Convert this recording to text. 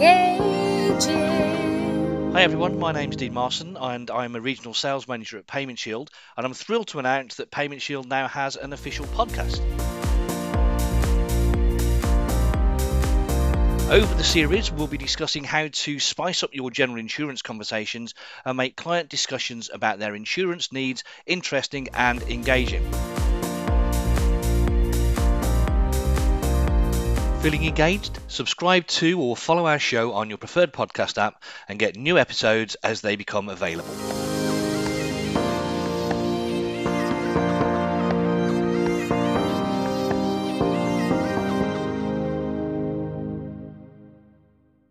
engaging. Hi everyone, my name's Dean Marson and I'm a regional sales manager at Payment Shield, and I'm thrilled to announce that Payment Shield now has an official podcast. Over the series, we'll be discussing how to spice up your general insurance conversations and make client discussions about their insurance needs interesting and engaging. Feeling engaged? Subscribe to or follow our show on your preferred podcast app and get new episodes as they become available.